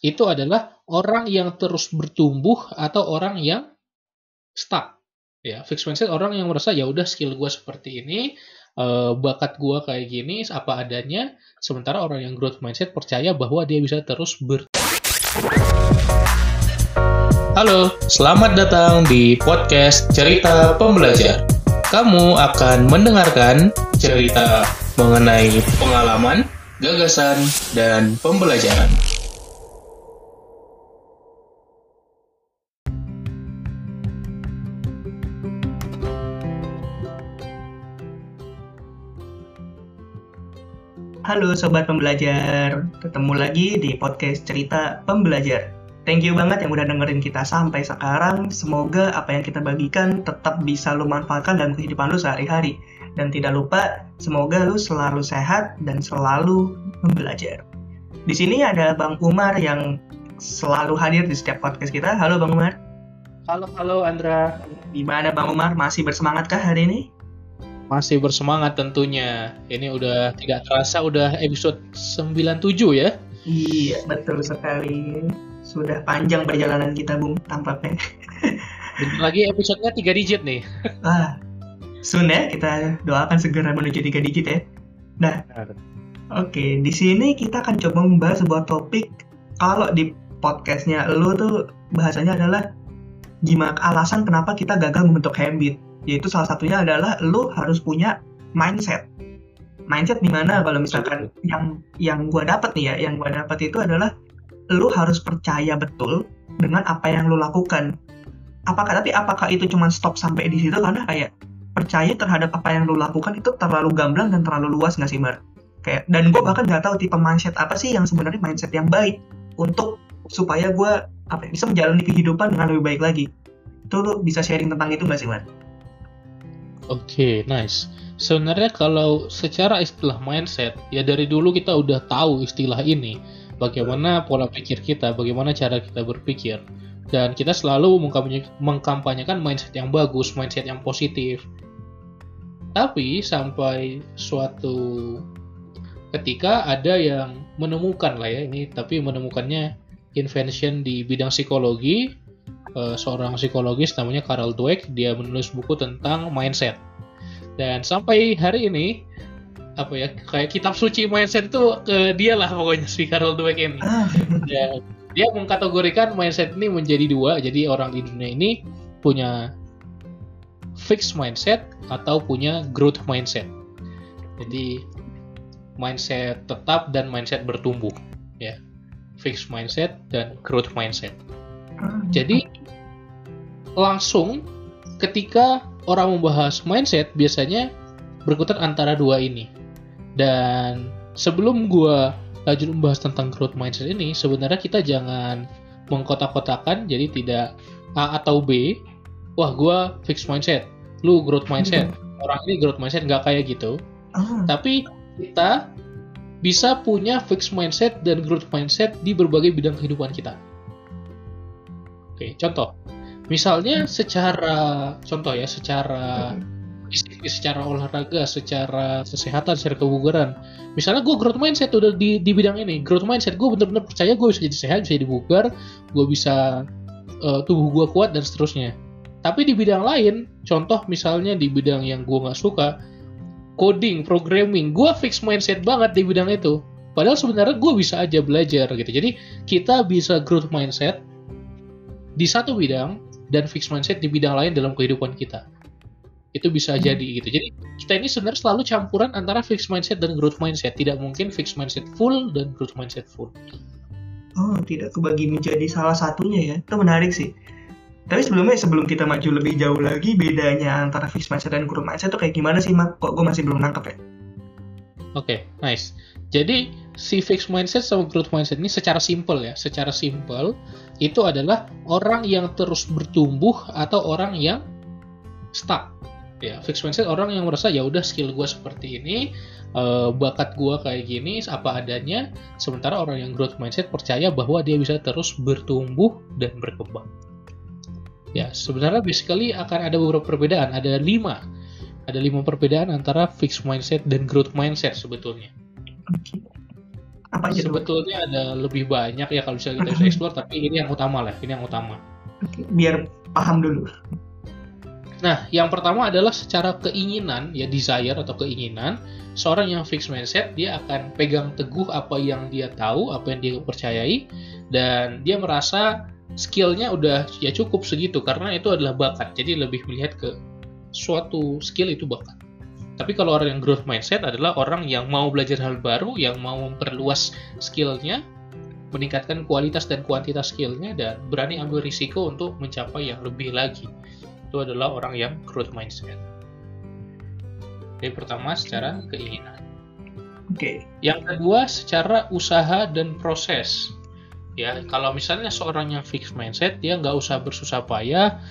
itu adalah orang yang terus bertumbuh atau orang yang stuck. Ya, fixed mindset orang yang merasa ya udah skill gue seperti ini, uh, bakat gue kayak gini, apa adanya. Sementara orang yang growth mindset percaya bahwa dia bisa terus ber. Halo, selamat datang di podcast Cerita Pembelajar. Kamu akan mendengarkan cerita mengenai pengalaman, gagasan, dan pembelajaran. Halo Sobat Pembelajar, ketemu lagi di podcast Cerita Pembelajar. Thank you banget yang udah dengerin kita sampai sekarang. Semoga apa yang kita bagikan tetap bisa lo manfaatkan dalam kehidupan lo sehari-hari. Dan tidak lupa, semoga lo selalu sehat dan selalu belajar. Di sini ada Bang Umar yang selalu hadir di setiap podcast kita. Halo Bang Umar. Halo, halo Andra. Gimana Bang Umar? Masih bersemangatkah hari ini? Masih bersemangat tentunya. Ini udah tidak terasa udah episode 97 ya. Iya, betul sekali. Sudah panjang perjalanan kita, Bung, tampaknya. lagi episodenya tiga digit nih. ah, soon ya, kita doakan segera menuju tiga digit ya. Nah, oke, okay, di sini kita akan coba membahas sebuah topik. Kalau di podcastnya lo tuh bahasanya adalah gimana alasan kenapa kita gagal membentuk habit yaitu salah satunya adalah lu harus punya mindset mindset di mana kalau misalkan yang yang gue dapat nih ya yang gue dapat itu adalah lu harus percaya betul dengan apa yang lu lakukan apakah tapi apakah itu cuma stop sampai di situ karena kayak percaya terhadap apa yang lu lakukan itu terlalu gamblang dan terlalu luas nggak sih Mar? Kayak dan gue bahkan nggak tahu tipe mindset apa sih yang sebenarnya mindset yang baik untuk supaya gue apa ya, bisa menjalani kehidupan dengan lebih baik lagi. Itu lu bisa sharing tentang itu nggak sih Mar? Oke, okay, nice. Sebenarnya kalau secara istilah mindset, ya dari dulu kita udah tahu istilah ini. Bagaimana pola pikir kita, bagaimana cara kita berpikir. Dan kita selalu mengkampanyekan mindset yang bagus, mindset yang positif. Tapi sampai suatu ketika ada yang menemukan lah ya ini, tapi menemukannya invention di bidang psikologi, uh, seorang psikologis namanya Carol Dweck dia menulis buku tentang mindset. Dan sampai hari ini apa ya kayak kitab suci mindset itu ke dia lah pokoknya si Carol Dweck ini. Dan dia mengkategorikan mindset ini menjadi dua. Jadi orang di dunia ini punya fixed mindset atau punya growth mindset. Jadi mindset tetap dan mindset bertumbuh ya. Fixed mindset dan growth mindset. Jadi langsung ketika orang membahas mindset biasanya berkutat antara dua ini. Dan sebelum gue lanjut membahas tentang growth mindset ini, sebenarnya kita jangan mengkotak-kotakan jadi tidak A atau B. Wah, gue fixed mindset, lu growth mindset. Hmm. Orang ini growth mindset nggak kayak gitu. Oh. Tapi kita bisa punya fixed mindset dan growth mindset di berbagai bidang kehidupan kita. Oke, contoh. Misalnya secara contoh ya, secara secara olahraga, secara kesehatan, secara kebugaran. Misalnya gue growth mindset udah di, di bidang ini, growth mindset gue bener-bener percaya gue bisa jadi sehat, bisa jadi bugar, gue bisa uh, tubuh gue kuat dan seterusnya. Tapi di bidang lain, contoh misalnya di bidang yang gue nggak suka, coding, programming, gue fix mindset banget di bidang itu. Padahal sebenarnya gue bisa aja belajar gitu. Jadi kita bisa growth mindset di satu bidang dan fixed mindset di bidang lain dalam kehidupan kita. Itu bisa hmm. jadi gitu. Jadi kita ini sebenarnya selalu campuran antara fixed mindset dan growth mindset. Tidak mungkin fixed mindset full dan growth mindset full. Oh, tidak kebagi menjadi salah satunya ya. Itu menarik sih. Tapi sebelumnya sebelum kita maju lebih jauh lagi bedanya antara fixed mindset dan growth mindset itu kayak gimana sih, Mak? Kok gue masih belum nangkep ya? Oke, okay, nice. Jadi si fixed mindset sama growth mindset ini secara simple ya, secara simple itu adalah orang yang terus bertumbuh atau orang yang stuck. Ya, fixed mindset orang yang merasa ya udah skill gue seperti ini, uh, bakat gue kayak gini, apa adanya. Sementara orang yang growth mindset percaya bahwa dia bisa terus bertumbuh dan berkembang. Ya, sebenarnya basically akan ada beberapa perbedaan, ada lima ada lima perbedaan antara fixed mindset dan growth mindset sebetulnya. Apa aja? Sebetulnya ada lebih banyak ya kalau bisa kita bisa explore, tapi ini yang utama lah, ini yang utama. Oke, biar paham dulu. Nah, yang pertama adalah secara keinginan, ya desire atau keinginan, seorang yang fixed mindset dia akan pegang teguh apa yang dia tahu, apa yang dia percayai, dan dia merasa skillnya udah ya cukup segitu karena itu adalah bakat. Jadi lebih melihat ke suatu skill itu bakat. Tapi kalau orang yang growth mindset adalah orang yang mau belajar hal baru, yang mau memperluas skillnya, meningkatkan kualitas dan kuantitas skillnya, dan berani ambil risiko untuk mencapai yang lebih lagi itu adalah orang yang growth mindset. Jadi pertama secara keinginan. Oke. Okay. Yang kedua secara usaha dan proses. Ya, kalau misalnya seorang yang fixed mindset, dia nggak usah bersusah payah,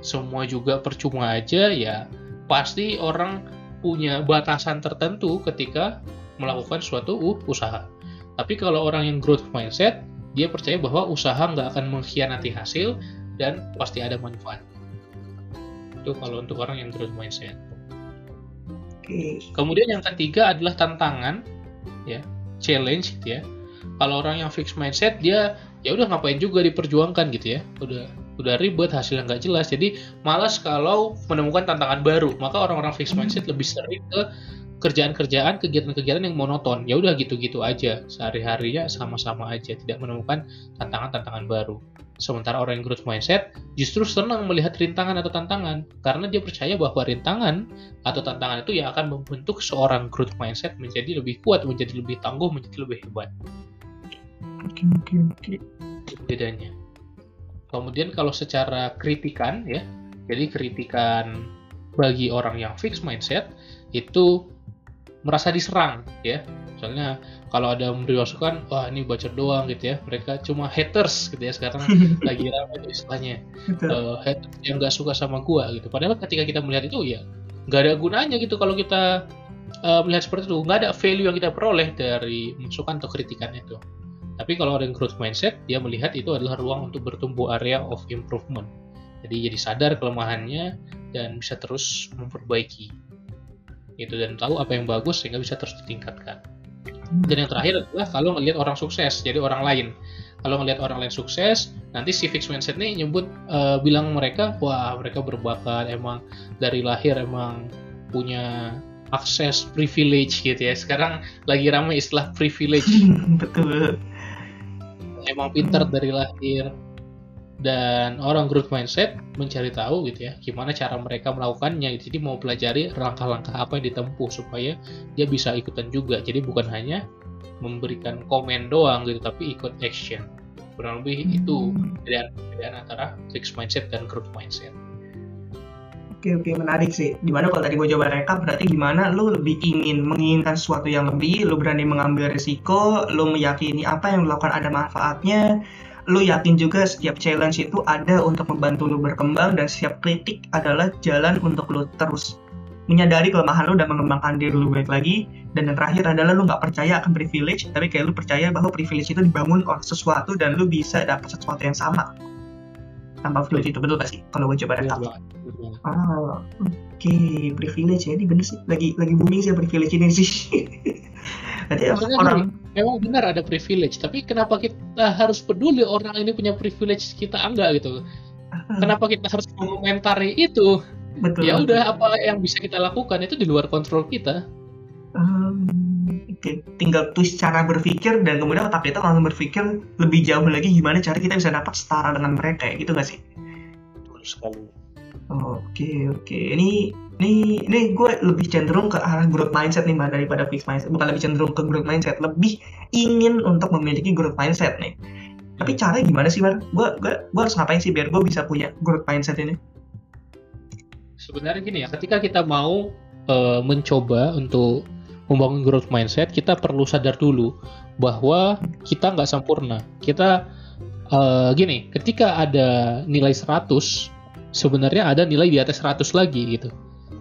semua juga percuma aja, ya pasti orang punya batasan tertentu ketika melakukan suatu usaha. Tapi kalau orang yang growth mindset, dia percaya bahwa usaha nggak akan mengkhianati hasil dan pasti ada manfaat itu kalau untuk orang yang growth mindset. Kemudian yang ketiga adalah tantangan, ya, challenge gitu ya. Kalau orang yang fixed mindset dia ya udah ngapain juga diperjuangkan gitu ya, udah udah ribet hasilnya nggak jelas jadi malas kalau menemukan tantangan baru maka orang-orang fixed mindset lebih sering ke kerjaan-kerjaan, kegiatan-kegiatan yang monoton. Ya udah gitu-gitu aja, sehari-harinya sama-sama aja, tidak menemukan tantangan-tantangan baru. Sementara orang yang growth mindset justru senang melihat rintangan atau tantangan karena dia percaya bahwa rintangan atau tantangan itu yang akan membentuk seorang growth mindset menjadi lebih kuat, menjadi lebih tangguh, menjadi lebih hebat. Oke, oke, oke. Bedanya. Kemudian kalau secara kritikan ya, jadi kritikan bagi orang yang fixed mindset itu merasa diserang ya. Misalnya kalau ada memberi masukan wah ini baca doang gitu ya mereka cuma haters gitu ya sekarang lagi ramai istilahnya. Uh, haters yang nggak suka sama gua gitu. Padahal ketika kita melihat itu ya nggak ada gunanya gitu kalau kita uh, melihat seperti itu. Nggak ada value yang kita peroleh dari masukan atau kritikan itu tapi kalau orang growth mindset dia melihat itu adalah ruang untuk bertumbuh area of improvement. Jadi jadi sadar kelemahannya dan bisa terus memperbaiki. Itu dan tahu apa yang bagus sehingga bisa terus ditingkatkan. Dan yang terakhir adalah kalau ngelihat orang sukses jadi orang lain. Kalau ngelihat orang lain sukses nanti si fixed mindset nih nyebut uh, bilang mereka wah mereka berbakat emang dari lahir emang punya akses privilege gitu ya. Sekarang lagi ramai istilah privilege. Betul emang pinter dari lahir. Dan orang growth mindset mencari tahu gitu ya gimana cara mereka melakukannya jadi mau pelajari langkah-langkah apa yang ditempuh supaya dia bisa ikutan juga. Jadi bukan hanya memberikan komen doang gitu tapi ikut action. Kurang lebih itu perbedaan antara fixed mindset dan growth mindset Oke oke menarik sih. Di mana kalau tadi gue coba rekap berarti gimana lu lebih ingin menginginkan sesuatu yang lebih, lu berani mengambil risiko, lu meyakini apa yang lu lakukan ada manfaatnya, lu yakin juga setiap challenge itu ada untuk membantu lu berkembang dan setiap kritik adalah jalan untuk lu terus menyadari kelemahan lu dan mengembangkan diri lu baik lagi dan yang terakhir adalah lu nggak percaya akan privilege tapi kayak lu percaya bahwa privilege itu dibangun oleh sesuatu dan lu bisa dapat sesuatu yang sama tanpa privilege itu betul gak sih kalau gue coba rekap oh oke okay. privilege ya ini bener sih lagi lagi booming sih privilege ini sih Berarti orang memang benar ada privilege, tapi kenapa kita harus peduli orang ini punya privilege kita enggak gitu? Kenapa kita harus mengomentari itu? Betul. Ya udah apa yang bisa kita lakukan itu di luar kontrol kita. Um. Tinggal twist cara berpikir dan kemudian otak kita langsung berpikir lebih jauh lagi gimana cara kita bisa dapat setara dengan mereka ya gitu gak sih? Betul sekali. Oke oke okay. ini ini ini gue lebih cenderung ke arah growth mindset nih mbak daripada fixed mindset bukan lebih cenderung ke growth mindset lebih ingin untuk memiliki growth mindset nih tapi caranya gimana sih mbak gue gue gue harus ngapain sih biar gue bisa punya growth mindset ini sebenarnya gini ya ketika kita mau uh, mencoba untuk membangun growth mindset kita perlu sadar dulu bahwa kita nggak sempurna. Kita uh, gini ketika ada nilai 100 sebenarnya ada nilai di atas 100 lagi gitu.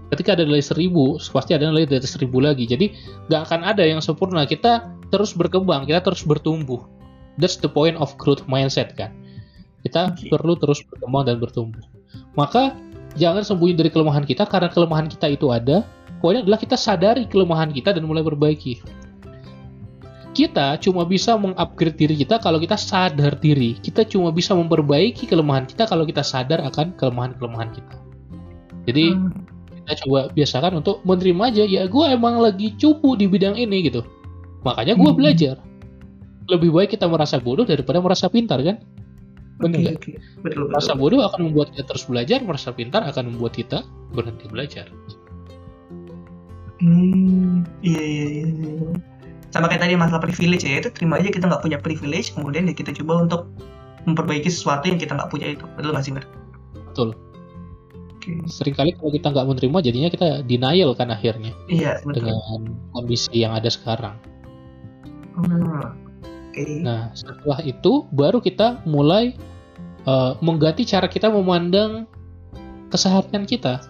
Ketika ada nilai seribu pasti ada nilai dari seribu lagi. Jadi nggak akan ada yang sempurna. Kita terus berkembang kita terus bertumbuh. That's the point of growth mindset kan? Kita okay. perlu terus berkembang dan bertumbuh. Maka jangan sembunyi dari kelemahan kita karena kelemahan kita itu ada pokoknya adalah kita sadari kelemahan kita dan mulai perbaiki kita cuma bisa mengupgrade diri kita kalau kita sadar diri. Kita cuma bisa memperbaiki kelemahan kita kalau kita sadar akan kelemahan-kelemahan kita. Jadi hmm. kita coba biasakan untuk menerima aja ya gue emang lagi cupu di bidang ini gitu. Makanya gue hmm. belajar. Lebih baik kita merasa bodoh daripada merasa pintar kan? Benar okay, okay. Betul, betul. Merasa bodoh akan membuat kita terus belajar, merasa pintar akan membuat kita berhenti belajar. Hmm, iya iya iya. iya sama kayak tadi masalah privilege ya itu terima aja kita nggak punya privilege kemudian ya kita coba untuk memperbaiki sesuatu yang kita nggak punya itu betul nggak sih Mer? Betul. Okay. Seringkali kalau kita nggak menerima jadinya kita denial kan akhirnya. Iya betul. Dengan kondisi yang ada sekarang. Hmm. Okay. Nah setelah itu baru kita mulai uh, mengganti cara kita memandang keseharian kita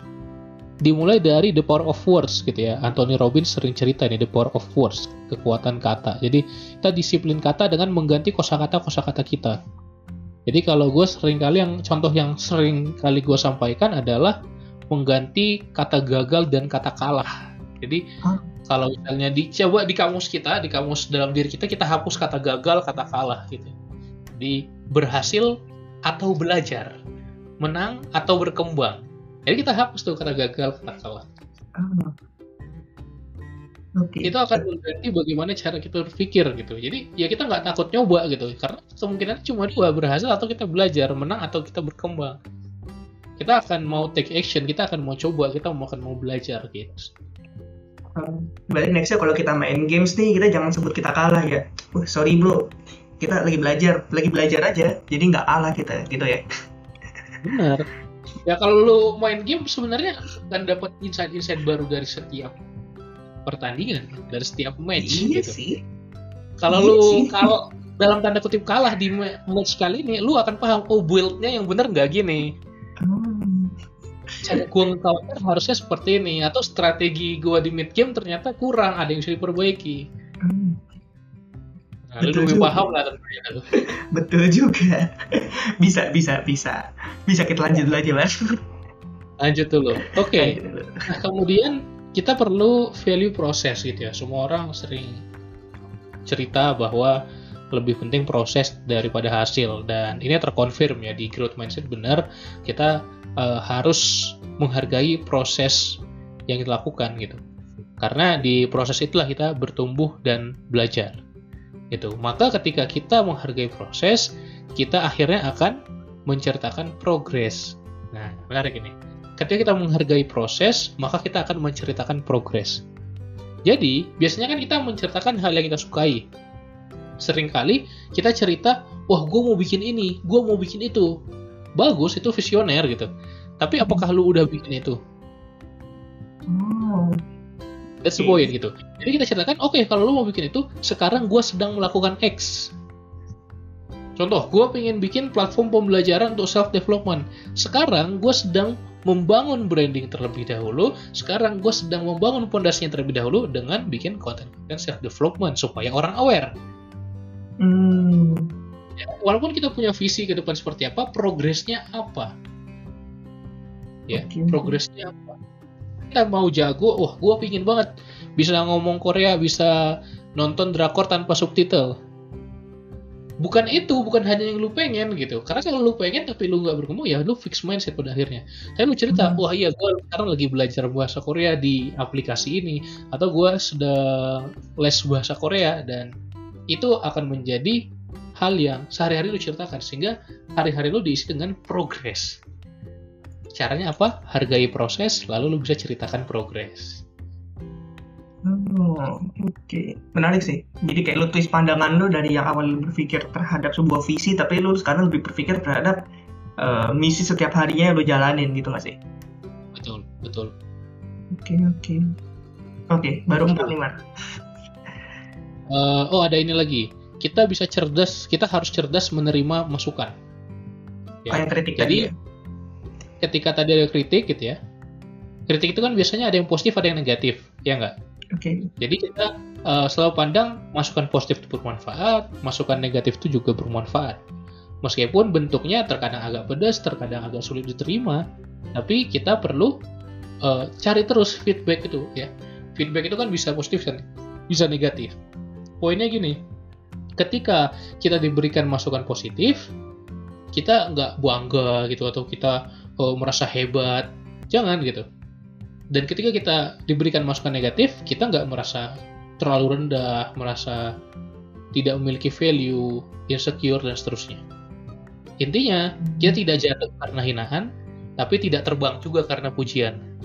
dimulai dari the power of words gitu ya. Anthony Robbins sering cerita nih the power of words, kekuatan kata. Jadi kita disiplin kata dengan mengganti kosakata kosakata kita. Jadi kalau gue sering kali yang contoh yang sering kali gue sampaikan adalah mengganti kata gagal dan kata kalah. Jadi huh? kalau misalnya dicoba di kamus kita, di kamus dalam diri kita kita hapus kata gagal, kata kalah gitu. Di berhasil atau belajar, menang atau berkembang jadi kita hapus tuh kata gagal, kata kalah. Oh. Okay. Itu akan berarti bagaimana cara kita berpikir gitu. Jadi ya kita nggak takut nyoba gitu, karena kemungkinan cuma dua berhasil atau kita belajar menang atau kita berkembang. Kita akan mau take action, kita akan mau coba, kita mau akan mau belajar gitu. Hmm. Berarti nextnya kalau kita main games nih kita jangan sebut kita kalah ya. Wah sorry bro, kita lagi belajar, lagi belajar aja, jadi nggak kalah kita gitu ya. Benar ya kalau lu main game sebenarnya akan dapat insight-insight baru dari setiap pertandingan dari setiap match iya gitu. sih kalau iya lu kalau dalam tanda kutip kalah di match kali ini lu akan paham oh buildnya yang benar nggak gini hmm. cara gue counter harusnya seperti ini atau strategi gue di mid game ternyata kurang ada yang bisa diperbaiki. Nah, Betul lebih paham lah tentunya. Betul juga. Bisa, bisa, bisa. Bisa kita lanjut dulu aja, Mas. Lanjut dulu. Oke. Okay. Nah, kemudian kita perlu value proses gitu ya. Semua orang sering cerita bahwa lebih penting proses daripada hasil dan ini terkonfirm ya di growth mindset benar kita uh, harus menghargai proses yang kita lakukan gitu karena di proses itulah kita bertumbuh dan belajar itu maka ketika kita menghargai proses kita akhirnya akan menceritakan progres. Nah menarik ini. Ketika kita menghargai proses maka kita akan menceritakan progres. Jadi biasanya kan kita menceritakan hal yang kita sukai. Seringkali kita cerita wah gue mau bikin ini gue mau bikin itu. Bagus itu visioner gitu. Tapi apakah lu udah bikin itu That's the point gitu. Jadi kita ceritakan, oke okay, kalau lu mau bikin itu, sekarang gue sedang melakukan X. Contoh, gue pengen bikin platform pembelajaran untuk self development. Sekarang gue sedang membangun branding terlebih dahulu. Sekarang gue sedang membangun fondasinya terlebih dahulu dengan bikin konten konten self development supaya orang aware. Hmm. Ya, walaupun kita punya visi ke depan seperti apa, progresnya apa? Ya, okay. progresnya apa? Kita mau jago wah gue pingin banget. Bisa ngomong Korea bisa nonton drakor tanpa subtitle. Bukan itu bukan hanya yang lu pengen gitu. Karena kalau lu pengen tapi lu nggak berkembang ya lu fix mindset pada akhirnya. Tapi lu cerita hmm. wah iya gue sekarang lagi belajar bahasa Korea di aplikasi ini. Atau gue sudah les bahasa Korea dan itu akan menjadi hal yang sehari-hari lu ceritakan sehingga hari-hari lu diisi dengan progres caranya apa hargai proses lalu lu bisa ceritakan progres Oh, oke. Okay. Menarik sih. Jadi kayak lu twist pandangan lu dari yang awal lu berpikir terhadap sebuah visi, tapi lu sekarang lebih berpikir terhadap uh, misi setiap harinya yang lu jalanin gitu gak sih? Betul, betul. Oke, okay, oke. Okay. Oke, okay, baru empat nih, Mar. Uh, oh, ada ini lagi. Kita bisa cerdas, kita harus cerdas menerima masukan. Ya. Kayak kritik Jadi, tadi ya? Ketika tadi ada kritik gitu ya kritik itu kan biasanya ada yang positif ada yang negatif ya nggak? Oke. Okay. jadi kita uh, selalu pandang masukan positif itu bermanfaat masukan negatif itu juga bermanfaat. Meskipun bentuknya terkadang agak pedas terkadang agak sulit diterima tapi kita perlu uh, cari terus feedback itu ya. Feedback itu kan bisa positif dan bisa negatif. Poinnya gini ketika kita diberikan masukan positif kita nggak bangga gitu atau kita oh, merasa hebat jangan gitu dan ketika kita diberikan masukan negatif kita nggak merasa terlalu rendah merasa tidak memiliki value insecure dan seterusnya intinya kita tidak jatuh karena hinaan tapi tidak terbang juga karena pujian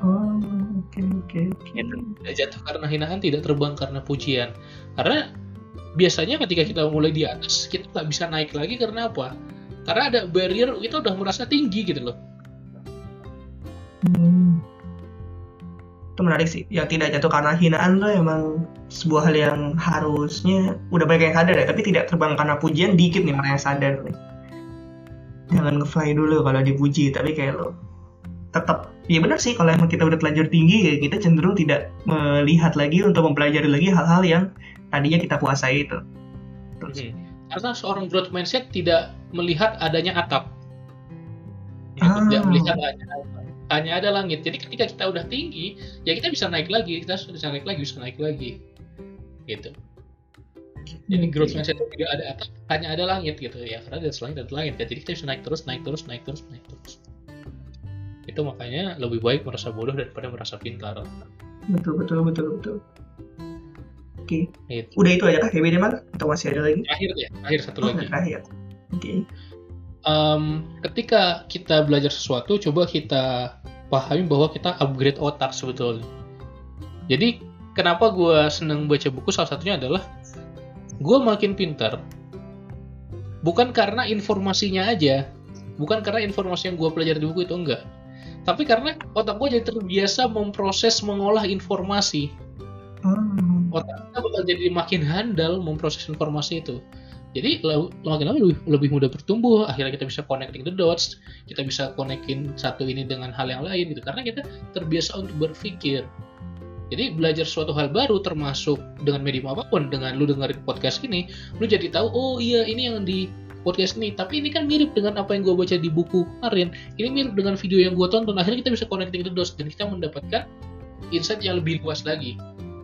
Oh, oke oke oke. Gitu. Tidak jatuh karena hinaan, tidak terbang karena pujian. Karena biasanya ketika kita mulai di atas, kita nggak bisa naik lagi karena apa? Karena ada barrier, kita udah merasa tinggi gitu loh. Hmm. Itu menarik sih. Yang tidak jatuh karena hinaan tuh emang sebuah hal yang harusnya udah banyak yang sadar ya, tapi tidak terbang karena pujian dikit nih mereka yang sadar nih. Jangan ngefly dulu kalau dipuji, tapi kayak lo tetap ya benar sih kalau emang kita udah telanjur tinggi ya kita cenderung tidak melihat lagi untuk mempelajari lagi hal-hal yang tadinya kita kuasai itu. Terus. Hmm. Karena seorang growth mindset tidak melihat adanya atap. Ah. Tidak melihat hanya, hanya ada langit. Jadi ketika kita udah tinggi, ya kita bisa naik lagi, kita bisa naik lagi, bisa naik lagi. Gitu. Jadi Oke. growth mindset itu tidak ada atap, hanya ada langit gitu ya. Karena ada langit ada langit. Jadi kita bisa naik terus, naik terus, naik terus, naik terus. Itu makanya lebih baik merasa bodoh daripada merasa pintar. Betul betul betul betul. Oke, Itu. udah itu aja kah KBD mal? Atau masih ada lagi? Terakhir ya, terakhir satu Oh, lagi. terakhir. Oke. Em, ketika kita belajar sesuatu, coba kita pahami bahwa kita upgrade otak sebetulnya. Jadi, kenapa gue seneng baca buku? Salah satunya adalah gue makin pintar, bukan karena informasinya aja, bukan karena informasi yang gue pelajari di buku itu enggak, tapi karena otak gue jadi terbiasa memproses mengolah informasi. Hmm. Otak kita bakal jadi makin handal memproses informasi itu. Jadi makin lama lebih, lebih mudah bertumbuh, akhirnya kita bisa connecting the dots, kita bisa connecting satu ini dengan hal yang lain gitu, karena kita terbiasa untuk berpikir. Jadi belajar suatu hal baru termasuk dengan medium apa pun, dengan lu dengerin podcast ini, lu jadi tahu, oh iya ini yang di podcast ini, tapi ini kan mirip dengan apa yang gue baca di buku kemarin, ini mirip dengan video yang gue tonton, akhirnya kita bisa connecting the dots, dan kita mendapatkan insight yang lebih luas lagi.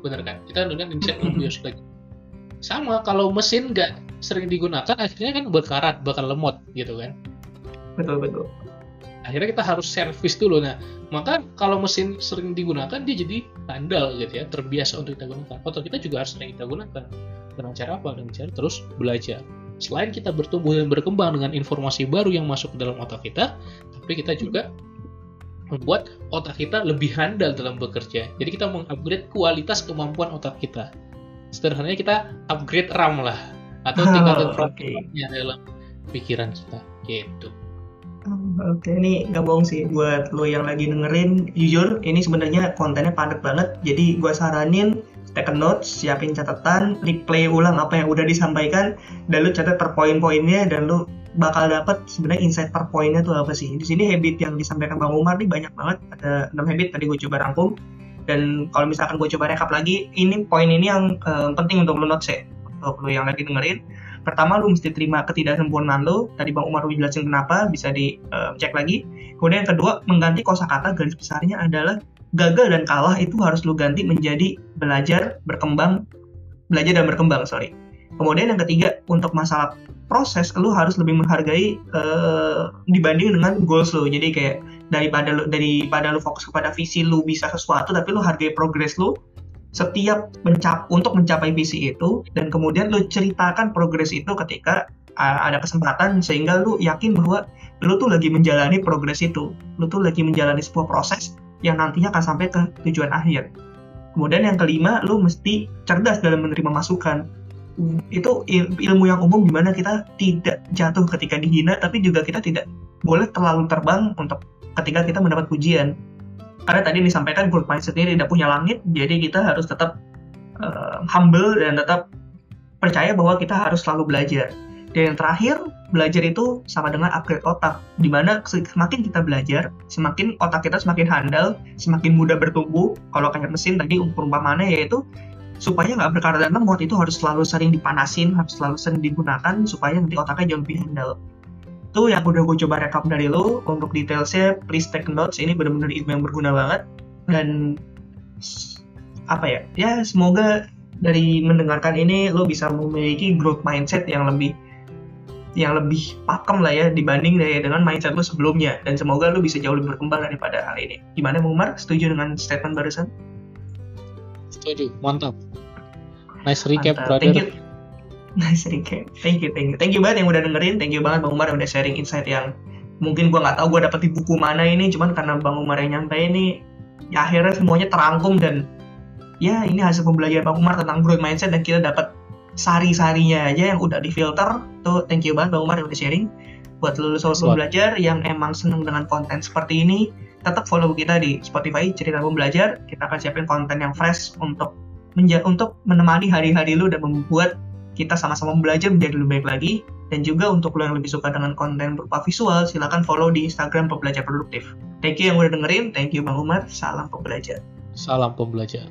Bener kan? Kita dengan insight yang lebih luas lagi. Sama, kalau mesin nggak sering digunakan, akhirnya kan berkarat, bakal lemot gitu kan. Betul betul. akhirnya kita harus servis dulu. Nah maka kalau mesin sering digunakan dia jadi handal gitu ya terbiasa untuk kita gunakan. Otak kita juga harus sering kita gunakan. Dengan cara apa? Dengan cara terus belajar. Selain kita bertumbuh dan berkembang dengan informasi baru yang masuk ke dalam otak kita tapi kita juga membuat otak kita lebih handal dalam bekerja. Jadi kita mengupgrade kualitas kemampuan otak kita. Sederhananya kita upgrade RAM lah atau tingkatan Oh, programnya dalam pikiran kita gitu Hmm, Oke, ini nggak bohong sih buat lo yang lagi dengerin. Jujur, ini sebenarnya kontennya padat banget. Jadi gue saranin take a notes, siapin catatan, replay ulang apa yang udah disampaikan, dan lu catat per poin-poinnya, dan lu bakal dapet sebenarnya insight per poinnya tuh apa sih. Di sini habit yang disampaikan Bang Umar nih banyak banget. Ada 6 habit tadi gue coba rangkum. Dan kalau misalkan gue coba rekap lagi, ini poin ini yang eh, penting untuk lu notes ya. Untuk lu yang lagi dengerin. Pertama lu mesti terima ketidaksempurnaan lu. Tadi bang Umar udah jelasin kenapa bisa dicek lagi. Kemudian yang kedua mengganti kosakata garis besarnya adalah gagal dan kalah itu harus lu ganti menjadi belajar berkembang belajar dan berkembang sorry. Kemudian yang ketiga untuk masalah proses lu harus lebih menghargai eh, dibanding dengan goals lu. Jadi kayak daripada lu daripada lu fokus kepada visi lu bisa sesuatu tapi lu hargai progres lu setiap mencap untuk mencapai visi itu dan kemudian lu ceritakan progres itu ketika ada kesempatan sehingga lu yakin bahwa lu tuh lagi menjalani progres itu. Lu tuh lagi menjalani sebuah proses yang nantinya akan sampai ke tujuan akhir. Kemudian yang kelima lu mesti cerdas dalam menerima masukan. Itu il- ilmu yang umum di mana kita tidak jatuh ketika dihina tapi juga kita tidak boleh terlalu terbang untuk ketika kita mendapat pujian karena tadi disampaikan growth mindset ini tidak punya langit jadi kita harus tetap uh, humble dan tetap percaya bahwa kita harus selalu belajar. Dan yang terakhir belajar itu sama dengan upgrade otak di mana semakin kita belajar semakin otak kita semakin handal semakin mudah bertumbuh. Kalau kayak mesin tadi perumpamannya yaitu supaya nggak berkarat dan lemot itu harus selalu sering dipanasin harus selalu sering digunakan supaya nanti otaknya jauh lebih handal itu yang udah gue coba rekap dari lo untuk detailsnya please take notes ini benar-benar ilmu yang berguna banget dan apa ya ya semoga dari mendengarkan ini lo bisa memiliki growth mindset yang lebih yang lebih pakem lah ya dibanding dari dengan mindset lo sebelumnya dan semoga lo bisa jauh lebih berkembang daripada hal ini. Gimana Bang Umar? Setuju dengan statement barusan? Setuju, mantap. Nice recap, mantap. brother. Thank you. Nice recap. Thank you, thank you. Thank you banget yang udah dengerin. Thank you banget Bang Umar yang udah sharing insight yang mungkin gua nggak tahu gua dapet di buku mana ini, cuman karena Bang Umar yang nyampe ini, ya akhirnya semuanya terangkum dan ya ini hasil pembelajaran Bang Umar tentang growth mindset dan kita dapat sari-sarinya aja yang udah difilter tuh thank you banget Bang Umar yang udah sharing buat lulus solo belajar yang emang seneng dengan konten seperti ini tetap follow kita di Spotify cerita belajar kita akan siapin konten yang fresh untuk menja untuk menemani hari-hari lu dan membuat kita sama-sama belajar menjadi lebih baik lagi dan juga untuk lo yang lebih suka dengan konten berupa visual silahkan follow di Instagram pembelajar produktif. Thank you yang udah dengerin thank you Bang Umar salam pembelajar. Salam pembelajar